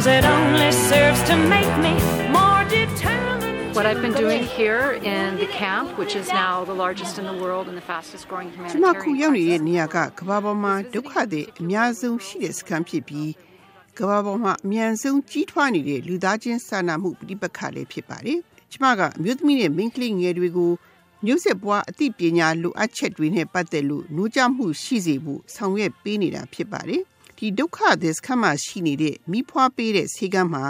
Cause it only serves to make me more determined. What I've been doing here in the camp, which is now the largest in the world and the fastest growing ကျမခု humanitarian ရောက်နေတဲ့ crisis. နေရာကကမ္ဘာပေါ်မှာဒုက္ခတွေအများဆုံးရှိတဲ့စခန်းဖြစ်ပြီးကမ္ဘာပေါ်မှာအမြန်ဆုံးကြီးထွားနေတဲ့လူသားချင်းစာနာမှုပြိပက္ခလည်းဖြစ်ပါတယ်။ကျမကအမျိုးသမီးနဲ့မိန်းကလေးငယ်တွေကိုမျိုးဆက်ပွားအသိပညာလိုအပ်ချက်တွေနဲ့ပတ်သက်လို့နှိုးကြမှုရှိစေဖို့ဆောင်ရွက်ပေးနေတာဖြစ်ပါတယ်။ ဒီဒုက္ခတွေစခန်းမှာရှိနေတဲ့မိဖွားပေးတဲ့ဆေးကမ်းမှာ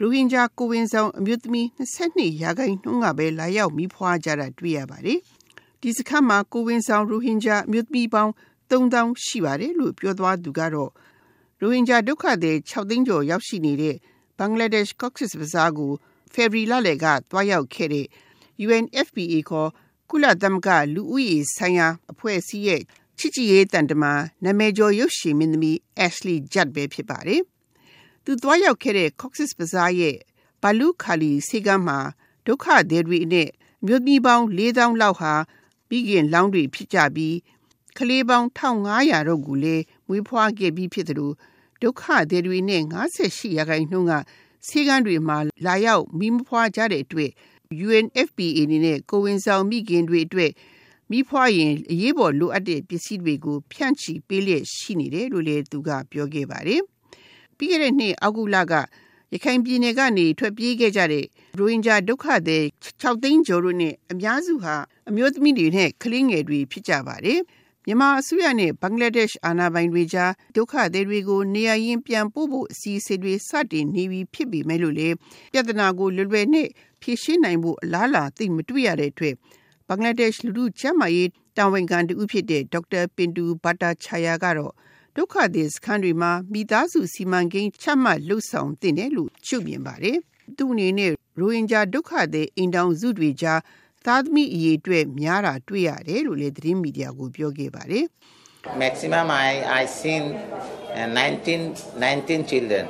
ရိုဟင်ဂျာကိုဝင်ဆောင်အမျိုးသမီး22ရာခိုင်နှုန်းကပဲလာရောက်မိဖွားကြတာတွေ့ရပါတယ်။ဒီစခန်းမှာကိုဝင်ဆောင်ရိုဟင်ဂျာအမျိုးသမီးပေါင်း3000ရှိပါတယ်လို့ပြောသွားသူကတော့ရိုဟင်ဂျာဒုက္ခသည်6သိန်းကျော်ရောက်ရှိနေတဲ့ဘင်္ဂလားဒေ့ရှ် Cox's Bazar ကိုဖေဗရီလလယ်ကတွားရောက်ခဲ့တဲ့ UNFPA ခေါ်ကုလသမဂ္ဂလူဦးရေဆိုင်ရာအဖွဲ့အစည်းရဲ့ ချစ်ကြည်ရေးတန်တမန်နာမည်ကျော်ရုပ်ရှင်မင်းသမီး Ashley Judd ပဲဖြစ်ပါတယ်။သူသွားရောက်ခဲ့တဲ့ Cox's Bazar ရဲ့ဘာလူခါလီစေကမ်းမှာဒုက္ခသည်တွေနဲ့အမျိုးသမီးပေါင်း4000လောက်ဟာပြီးခင်လောင်းတွေဖြစ်ကြပြီးကလေးပေါင်း1500တို့ကိုလည်းမွေးဖွားခဲ့ပြီးဖြစ်တယ်လို့ဒုက္ခသည်တွေနဲ့58ရာခိုင်နှုန်းကစေကမ်းတွေမှာလာရောက်မိမဖွားကြတဲ့အတွက် UNFPA အနေနဲ့ကိုဝင်ဆောင်မိခင်တွေအတွက် မိဖွားရင်အရေးပေါ်လိုအပ်တဲ့ပစ္စည်းတွေကိုဖြန့်ချီပေးလျက်ရှိနေတယ်လို့လည်းသူကပြောခဲ့ပါတယ်။ပြီးခဲ့တဲ့နှစ်အောက်တိုဘာလကရခိုင်ပြည်နယ်ကနေထွက်ပြေးခဲ့ကြတဲ့ရိုဟင်ဂျာဒုက္ခသည်6သိန်းကျော်တို့နဲ့အများစုဟာအမျိုးသမီးတွေနဲ့ကလေးငယ်တွေဖြစ်ကြပါတယ်။မြန်မာအစိုးရနဲ့ဘင်္ဂလားဒေ့ရှ်အာဏာပိုင်တွေကြားဒုက္ခသည်တွေကိုနေရာရင်းပြန်ပို့ဖို့အစီအစဉ်တွေစတင်နေပြီဖြစ်ပေမဲ့လို့လေပြဿနာကိုလွယ်လွယ်နဲ့ဖြေရှင်းနိုင်ဖို့အလားအလာသိပ်မတွေ့ရတဲ့အတွက်ဘ င်္ဂလားဒေ့ရှ်လူထုကျန်းမာရေးတာဝန်ခံတူဖြစ်တဲ့ဒေါက်တာပင်တူဘာတာချာယာကတော့ဒုက္ခသည်စခန်းတွေမှာမိသားစုစီမံကိန်းချမှတ်လှုပ်ဆောင်တင်တယ်လို့ရှုမြင်ပါတယ်။သူ့အနေနဲ့ရိုဟင်ဂျာဒုက္ခသည်အိမ်တောင်စုတွေကြားသားသမီးအရေးအတွက်များတာတွေ့ရတယ်လို့လည်းသတင်းမီဒီယာကိုပြောခဲ့ပါတယ်။ Maximum I I seen uh, 19 19 children.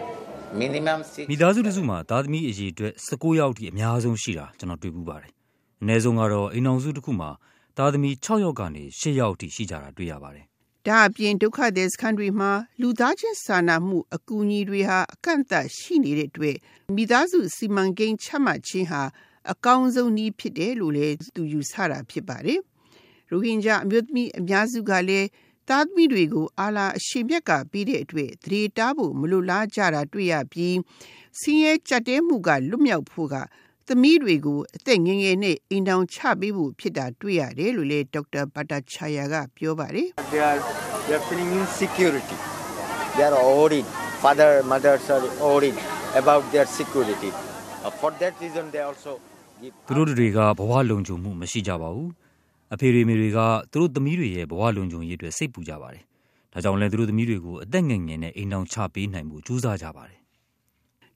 Minimum 6မိသားစုတစ်စုမှာသားသမီးအရေအတွက်16ယောက်ထိအများဆုံးရှိတာကျွန်တော်တွေ့ပူပါတယ်။ အနည်းဆုံးကတော့အိမ်အောင်စုတစ်ခုမှာသားသမီး6ယောက်ကနေ10ယောက်ထိရှိကြတာတွေ့ရပါတယ်ဒါအပြင်ဒုက္ခသည်စခန်းတွေမှာလူသားချင်းစာနာမှုအကူအညီတွေဟာအကန့်အသတ်ရှိနေတဲ့အတွက်မိသားစုစီမံကိန်းချမှတ်ခြင်းဟာအကောင်းဆုံးနည်းဖြစ်တယ်လို့လည်းသူယူဆတာဖြစ်ပါတယ်။ရိုဟင်ဂျာအမျိုးသမီးအများစုကလည်းသားသမီးတွေကိုအာလာအရှင်မြတ်ကပေးတဲ့အတွက်သတိတားဖို့မလိုလားကြတာတွေ့ရပြီးဆင်းရဲကြက်တဲမှုကလွတ်မြောက်ဖို့က သမီးတွေကိုအသက်ငယ်ငယ်နဲ့အိမ်တောင်ချပေးဖို့ဖြစ်တာတွေ့ရတယ်လို့လည်းဒေါက်တာဘာတာချာယာကပြောပါတယ်။ they are they are feeling insecurity. They are worried. Father, mothers are worried about their security. Uh, for that reason, they also give. သူတို့တွေကဘဝလုံခြုံမှုမရှိကြပါဘူး။အဖေတွေမိတွေကသူတို့သမီးတွေရဲ့ဘဝလုံခြုံရေးအတွက်စိတ်ပူကြပါတယ်။ဒါကြောင့်လည်းသူတို့သမီးတွေကိုအသက်ငယ်ငယ်နဲ့အိမ်အောင်ချပေးနိုင်မှုကြိုးစားကြပါတယ်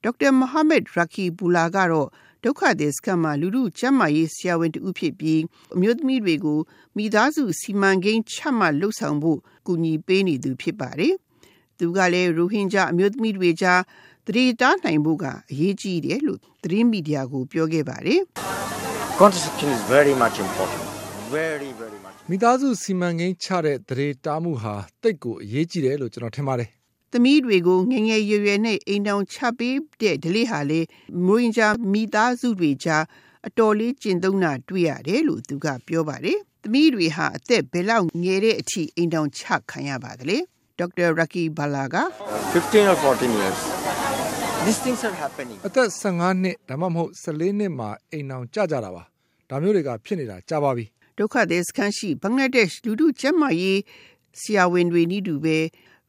ဒေါက်တာမိုဟာမက်ရာကီဘူလာကတော့ ဒုက္ခသည်စခန်းမှာလူလူကျန်းမာရေးဆရာဝန်တူဖြစ်ပြီးအမျိုးသမီးတွေကိုမိသားစုစီမံကိန်းချမှတ်လှုပ်ဆောင်ဖို့ကူညီပေးနေသူဖြစ်ပါတယ်။သူကလည်းရိုဟင်ဂျာအမျိုးသမီးတွေကြားသတိတားနိုင်ဖို့ကအရေးကြီးတယ်လို့သတင်းမီဒီယာကိုပြောခဲ့ပါတယ်။ Contraception is very much important. Very, very much. မိသားစုစီမံကိန်းချတဲ့သတိတားမှုဟာတိတ်ကိုအရေးကြီးတယ်လို့ကျွန်တော်ထင်ပါတယ် သမီးတွေကိုငယ်ငယ်ရွယ်ရွယ်နဲ့အိမ်တောင်ချပေးတဲ့ဒလေးဟာလေမွေးကြမိသားစုတွေကြားအတော်လေးကျင့်သုံးတာတွေ့ရတယ်လို့သူကပြောပါတယ်။သမီးတွေဟာအသက်ဘယ်လောက်ငယ်တဲ့အထိအိမ်တောင်ချခံရပါသလဲ။ဒေါက်တာရာကီဘာလာက15 or 14 years. These things are happening. အသက်15နှစ်ဒါမှမဟုတ်14နှစ်မှာအိမ်အောင်ကြကြတာပါဒါမျိုးတွေကဖြစ်နေတာကြာပါပြီဒုက္ခသည်စခန်းရှိဘင်္ဂလားဒေ့ရှ်လူထုကျန်းမာရေးဆရာဝန်တွေနီးတူပဲ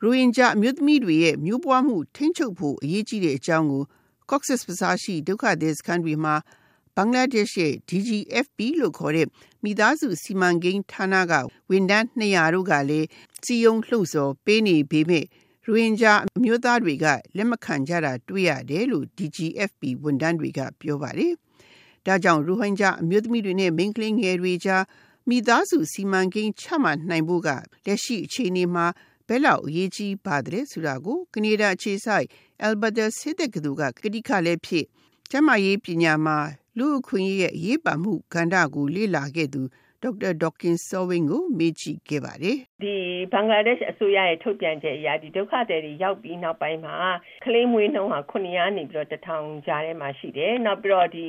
ရိုဟင်ဂျာအမျိုးသမီးတွေရဲ့မျိုးပွားမှုထိန်းချုပ်ဖို့အရေးကြီးတဲ့အကြောင်းကို Cox's Bazar ရှိဒုက္ခသည်စခန်းတွေမှာဘင်္ဂလားဒေ့ရှ်ရဲ့ DGFP လို့ခေါ်တဲ့မိသားစုစီမံကိန်းဌာနကဝန်ထမ်း200တို့ကလည်းစီယုံလှုပ်ဆော်ပေးနေပေမဲ့ရိုဟင်ဂျာအမျိုးသားတွေကလက်မခံကြတာတွေ့ရတယ်လို့ DGFP ဝန်ထမ်းတွေကပြောပါတယ်။ဒါကြောင့်ရိုဟင်ဂျာအမျိုးသမီးတွေနဲ့မိန်းကလေးငယ်တွေကြားမိသားစုစီမံကိန်းချမှတ်နိုင်ဖို့ကလက်ရှိအခြေအနေမှာ ဘယ်လောက်အရေးကြီးပါတယ်ဆိုတာကိုကနေဒါအခြေစိုက် Alberta ဆေးတက္ကသိုလ်ကကတိကလည်းဖြစ်ကျန်းမာရေးပညာမှာလူအခွင့်အရေးရဲ့အရေးပါမှုကဏ္ဍကိုလေ့လာခဲ့သူဒေါက်တာဒေါကင်ဆောဝင်းကိုမေးကြည့်ခဲ့ပါတယ်။ဒီဘင်္ဂလားဒေ့ရှ်အစိုးရရဲ့ထုတ်ပြန်ချက်အရဒီဒုက္ခသည်တွေရောက်ပြီးနောက်ပိုင်းမှာကလေးမွေးနှုန်းဟာ900နေပြီးတော့1000ကြားထဲမှာရှိတယ်။နောက်ပြီးတော့ဒီ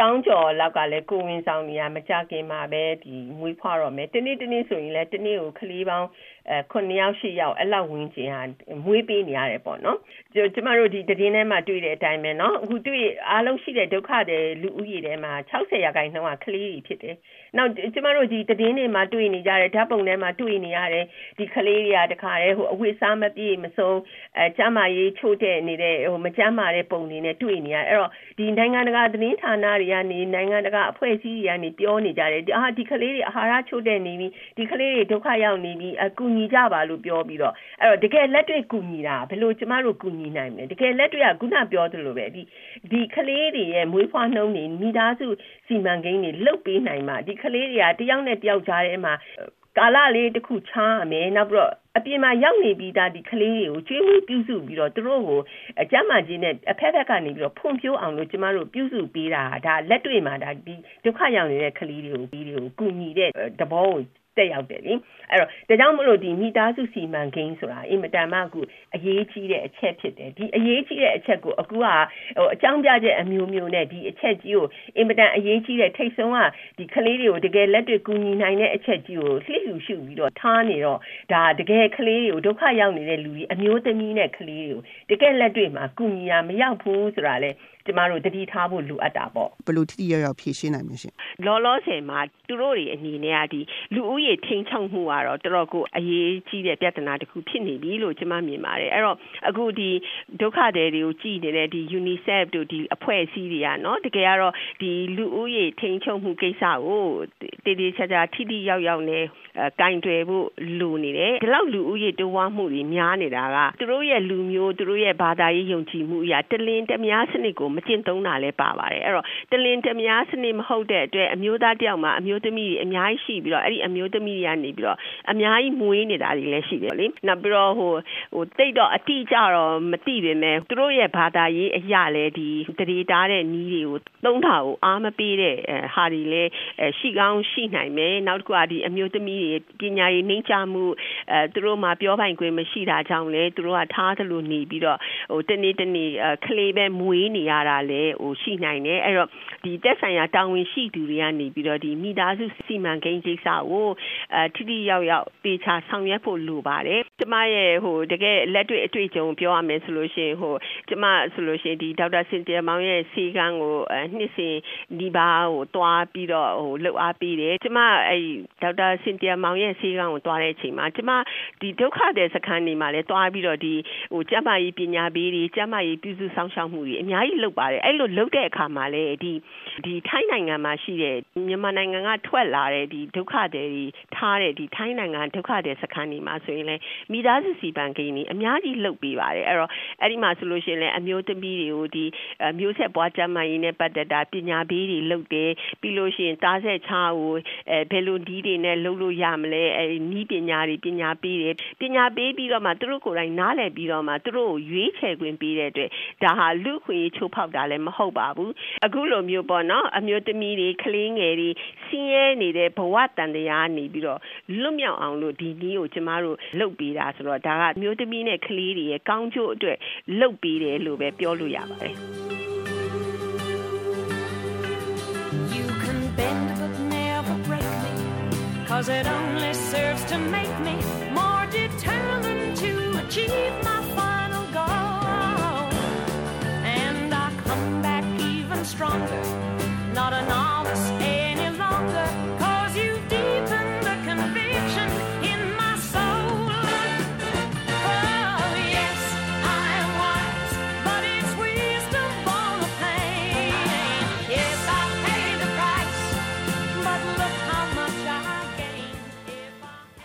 တောင်းကျော်လောက်ကလည်းကိုဝင်ဆောင်နေရမကြခင်မှာပဲဒီမွေးဖွားတော့မယ်တနေ့တနေ့ဆိုရင်လည်းတနေ့ကိုကလေးပေါင်း အဲ9ယောက်10ယောက်အဲ့လောက်ဝင်းကျင်ဟာမွေးပေးနေရတယ်ပေါ့နော်ကျကျမတို့ဒီတည်င်းထဲမှာတွေ့တဲ့အတိုင်းပဲနော်အခုတွေ့အားလုံးရှိတဲ့ဒုက္ခတွေလူဦးရေထဲမှာ60ရာခိုင်နှုန်းကကလေးတွေဖြစ်တယ်နောက်ကျမတို့ဒီတည်င်းတွေမှာတွေ့နေကြတဲ့ဓာတ်ပုံထဲမှာတွေ့နေရတဲ့ဒီကလေးတွေကတခါတည်းဟိုအဝိစားမပြေမဆုံးအဲကျမရေးချို့တဲ့နေတဲ့ဟိုမကျမ်းမာတဲ့ပုံတွေနဲ့တွေ့နေရအဲ့တော့ဒီနိုင်ငံတကာတည်င်းဌာနတွေကနေနိုင်ငံတကာအဖွဲ့အစည်းတွေကနေပြောနေကြတယ်အာဒီကလေးတွေအာဟာရချို့တဲ့နေပြီဒီကလေးတွေဒုက္ခရောက်နေပြီအကူညီကြပါလို့ပြောပြီးတော့အဲ့တော့တကယ်လက်တွေ့ကူညီတာဘယ်လိုကျမတို့ကူညီနိုင်မလဲတကယ်လက်တွေ့ကခုနပြောသလိုပဲဒီဒီကလေးတွေရဲ့မွေးဖွားနှုန်းတွေမိသားစုစီမံကိန်းတွေလုတ်ပေးနိုင်မှာဒီကလေးတွေကတယောက်နဲ့တယောက်ကြားထဲမှာကာလလေးတစ်ခုချားရမယ်နောက်ပြီးတော့အပြင်မှာရောက်နေပြီးသားဒီကလေးတွေကိုကျွေးမွေးပြုစုပြီးတော့သူတို့ကိုအကျမ်းမာခြင်းနဲ့အဖက်ဖက်ကနေပြီးတော့ဖွံ့ဖြိုးအောင်လို့ကျမတို့ပြုစုပေးတာဒါလက်တွေ့မှာဒါဒီဒုက္ခရောက်နေတဲ့ကလေးတွေကိုပြီးတွေကိုကူညီတဲ့တဘောကို တက်ရောက်တယ်လေအဲ့တော့ဒါကြောင့်မလို့ဒီမိသားစုစီမံကိန်းဆိုတာအင်မတန်မှအခုအရေးကြီးတဲ့အချက်ဖြစ်တယ်ဒီအရေးကြီးတဲ့အချက်ကိုအခုကဟိုအကြောင်းပြချက်အမျိုးမျိုးနဲ့ဒီအချက်ကြီးကိုအင်မတန်အရေးကြီးတဲ့ထိတ်ဆုံးကဒီကလေးတွေကိုတကယ်လက်တွေ့ကူညီနိုင်တဲ့အချက်ကြီးကိုလှစ်လှူရှုပြီးတော့ထားနေတော့ဒါတကယ်ကလေးတွေကိုဒုက္ခရောက်နေတဲ့လူတွေအမျိုးသမီးနဲ့ကလေးတွေကိုတကယ်လက်တွေ့မှာကူညီရမရောက်ဘူးဆိုတာလေကျမတို့တတိထားဖို့လိုအပ်တာပေါ့ဘယ်လိုထိထိရောက်ရောက်ဖြည့်ရှင်းနိုင်မလဲရှင်လောလောဆယ်မှာသူတို့တွေအနေနဲ့ကဒီလူဦးရေထိန်းချုပ်မှုကတော့တော်တော်ကိုအရေးကြီးတဲ့ပြဿနာတစ်ခုဖြစ်နေပြီလို့ကျမမြင်ပါတယ်အဲ့တော့အခုဒီဒုက္ခသည်တွေကိုကြည်နေတဲ့ဒီ UNICEF တို့ဒီအဖွဲ့အစည်းတွေကနော်တကယ်ကတော့ဒီလူဦးရေထိန်းချုပ်မှုကိစ္စကိုတည်တည်ချာချာထိထိရောက်ရောက်နဲ့ကင်တွယ်ဖို့လိုနေတယ်ဒီလောက်လူဦးရေတိုးဝါးမှုတွေများနေတာကသူတို့ရဲ့လူမျိုးသူတို့ရဲ့ဘာသာရေးယုံကြည်မှုအရာတလင်းတမယားစနစ်ကိုမကျင့်သုံးတာလည်းပါပါတယ်အဲ့တော့တလင်းတမယားစနစ်မဟုတ်တဲ့အတွက်အမျိုးသားတယောက်မှာအမျိုးသမီးတွေအများကြီးရှိပြီးတော့အဲ့ဒီအမျိုးသမီးတွေကနေပြီးတော့အများကြီးမွေးနေတာတွေလည်းရှိတယ်လေနောက်ပြီးတော့ဟိုဟိုတိတ်တော့အတိအကျတော့မသိပေမဲ့သူတို့ရဲ့ဘာသာရေးအရာလည်းဒီတရေတားတဲ့နီးတွေကိုသုံးတာကိုအားမပေးတဲ့ဟာတွေလည်းရှိကောင်းရှိနိုင်မယ်နောက်တစ်ခုကဒီအမျိုးသမီးတွေပညာရေးနှိမ့်ချမှုအဲသူတို့မှာပြောပိုင်ခွင့်မရှိတာကြောင့်လေသူတို့ကထားသလိုနေပြီးတော့ဟိုတနေ့တနေ့ကလေးပဲမွေးနေရတာလေဟိုရှိနိုင်တယ်အဲ့တော့ဒီတက်ဆိုင်ရာတာဝန်ရှိသူတွေကနေပြီးတော့ဒီမိသားစုစီမံကိန်းကိစ္စကိုအဲထိထိရောက်ရောက်တေချာဆောင်ရွက်ဖို့လိုပါတယ်ကျမရဲ့ဟိုတကယ်လက်တွေ့အတွေ့အကြုံပြောရမယ်ဆိုလို့ရှိရင်ဟိုကျမဆိုလို့ရှိရင်ဒီဒေါက်တာစင်တီယာမောင်ရဲ့စီကန်းကိုနှစ်စဉ်ဒီပါဟိုတွားပြီးတော့ဟိုလှုပ်အားပေးတယ်ကျမအဲဒေါက်တာစင်တီယာမောင်ရဲ့စီကန်းကိုတွားတဲ့အချိန်မှာကျမဒီဒုက္ခတဲ့စခန်းနေမှာလဲတွားပြီးတော့ဒီဟိုကျမကြီးပညာပေးတွေကျမကြီးပြုစုဆောင်ရှောက်မှုတွေအများကြီးလုပ်ပါတယ်အဲ့လိုလုပ်တဲ့အခါမှာလဲဒီဒီထိုင်းနိုင်ငံမှာရှိတဲ့မြန်မာနိုင်ငံကထွက်လာတဲ့ဒီဒုက္ခတွေထားတဲ့ဒီထိုင်းနိုင်ငံဒုက္ခတွေစခန်းနေမှာဆိုရင်လဲမိသားစုစီပံကိန်းတွေအများကြီးလုပ်ပေးပါတယ်အဲ့တော့အဲ့ဒီမှာဆိုလို့ရှိရင်လဲအမျိုးသမီးတွေကိုဒီမျိုးဆက်ပွားကျန်းမာရေးနဲ့ပတ်သက်တာပညာပေးတွေလုပ်တယ်ပြီးလို့ရှိရင်သားဆက်ချားကိုအဲဘယ်လိုဒီတွေနဲ့လုပ်လို့ရမလဲအဲနီးပညာတွေပညာပေးတယ်ပညာပေးပြီးတော့မှသူတို့ကိုယ်တိုင်နားလည်ပြီးတော့မှသူတို့ကိုရွေးချယ်ခွင့်ပေးတဲ့အတွက်ဒါဟာလူခွင့်ချိုးဖောက်တာလည်းမဟုတ်ပါဘူးအခုလိုမျိုးပေါ့နော်အမျိုးသမီးတွေကလေးငယ်တွေဆင်းရဲနေတဲ့ဘဝတန်တရားနေပြီးတော့လွတ်မြောက်အောင်လို့ဒီနည်းကိုကျမတို့လုပ်ပေးတာဆိုတော့ဒါကအမျိုးသမီးနဲ့ကလေးတွေရဲ့ကောင်းကျိုးအတွက်လုပ်ပေးတယ်လို့ပဲပြောလို့ရပါတယ် You can bend but never break me cause it only serves to make me more determined to achieve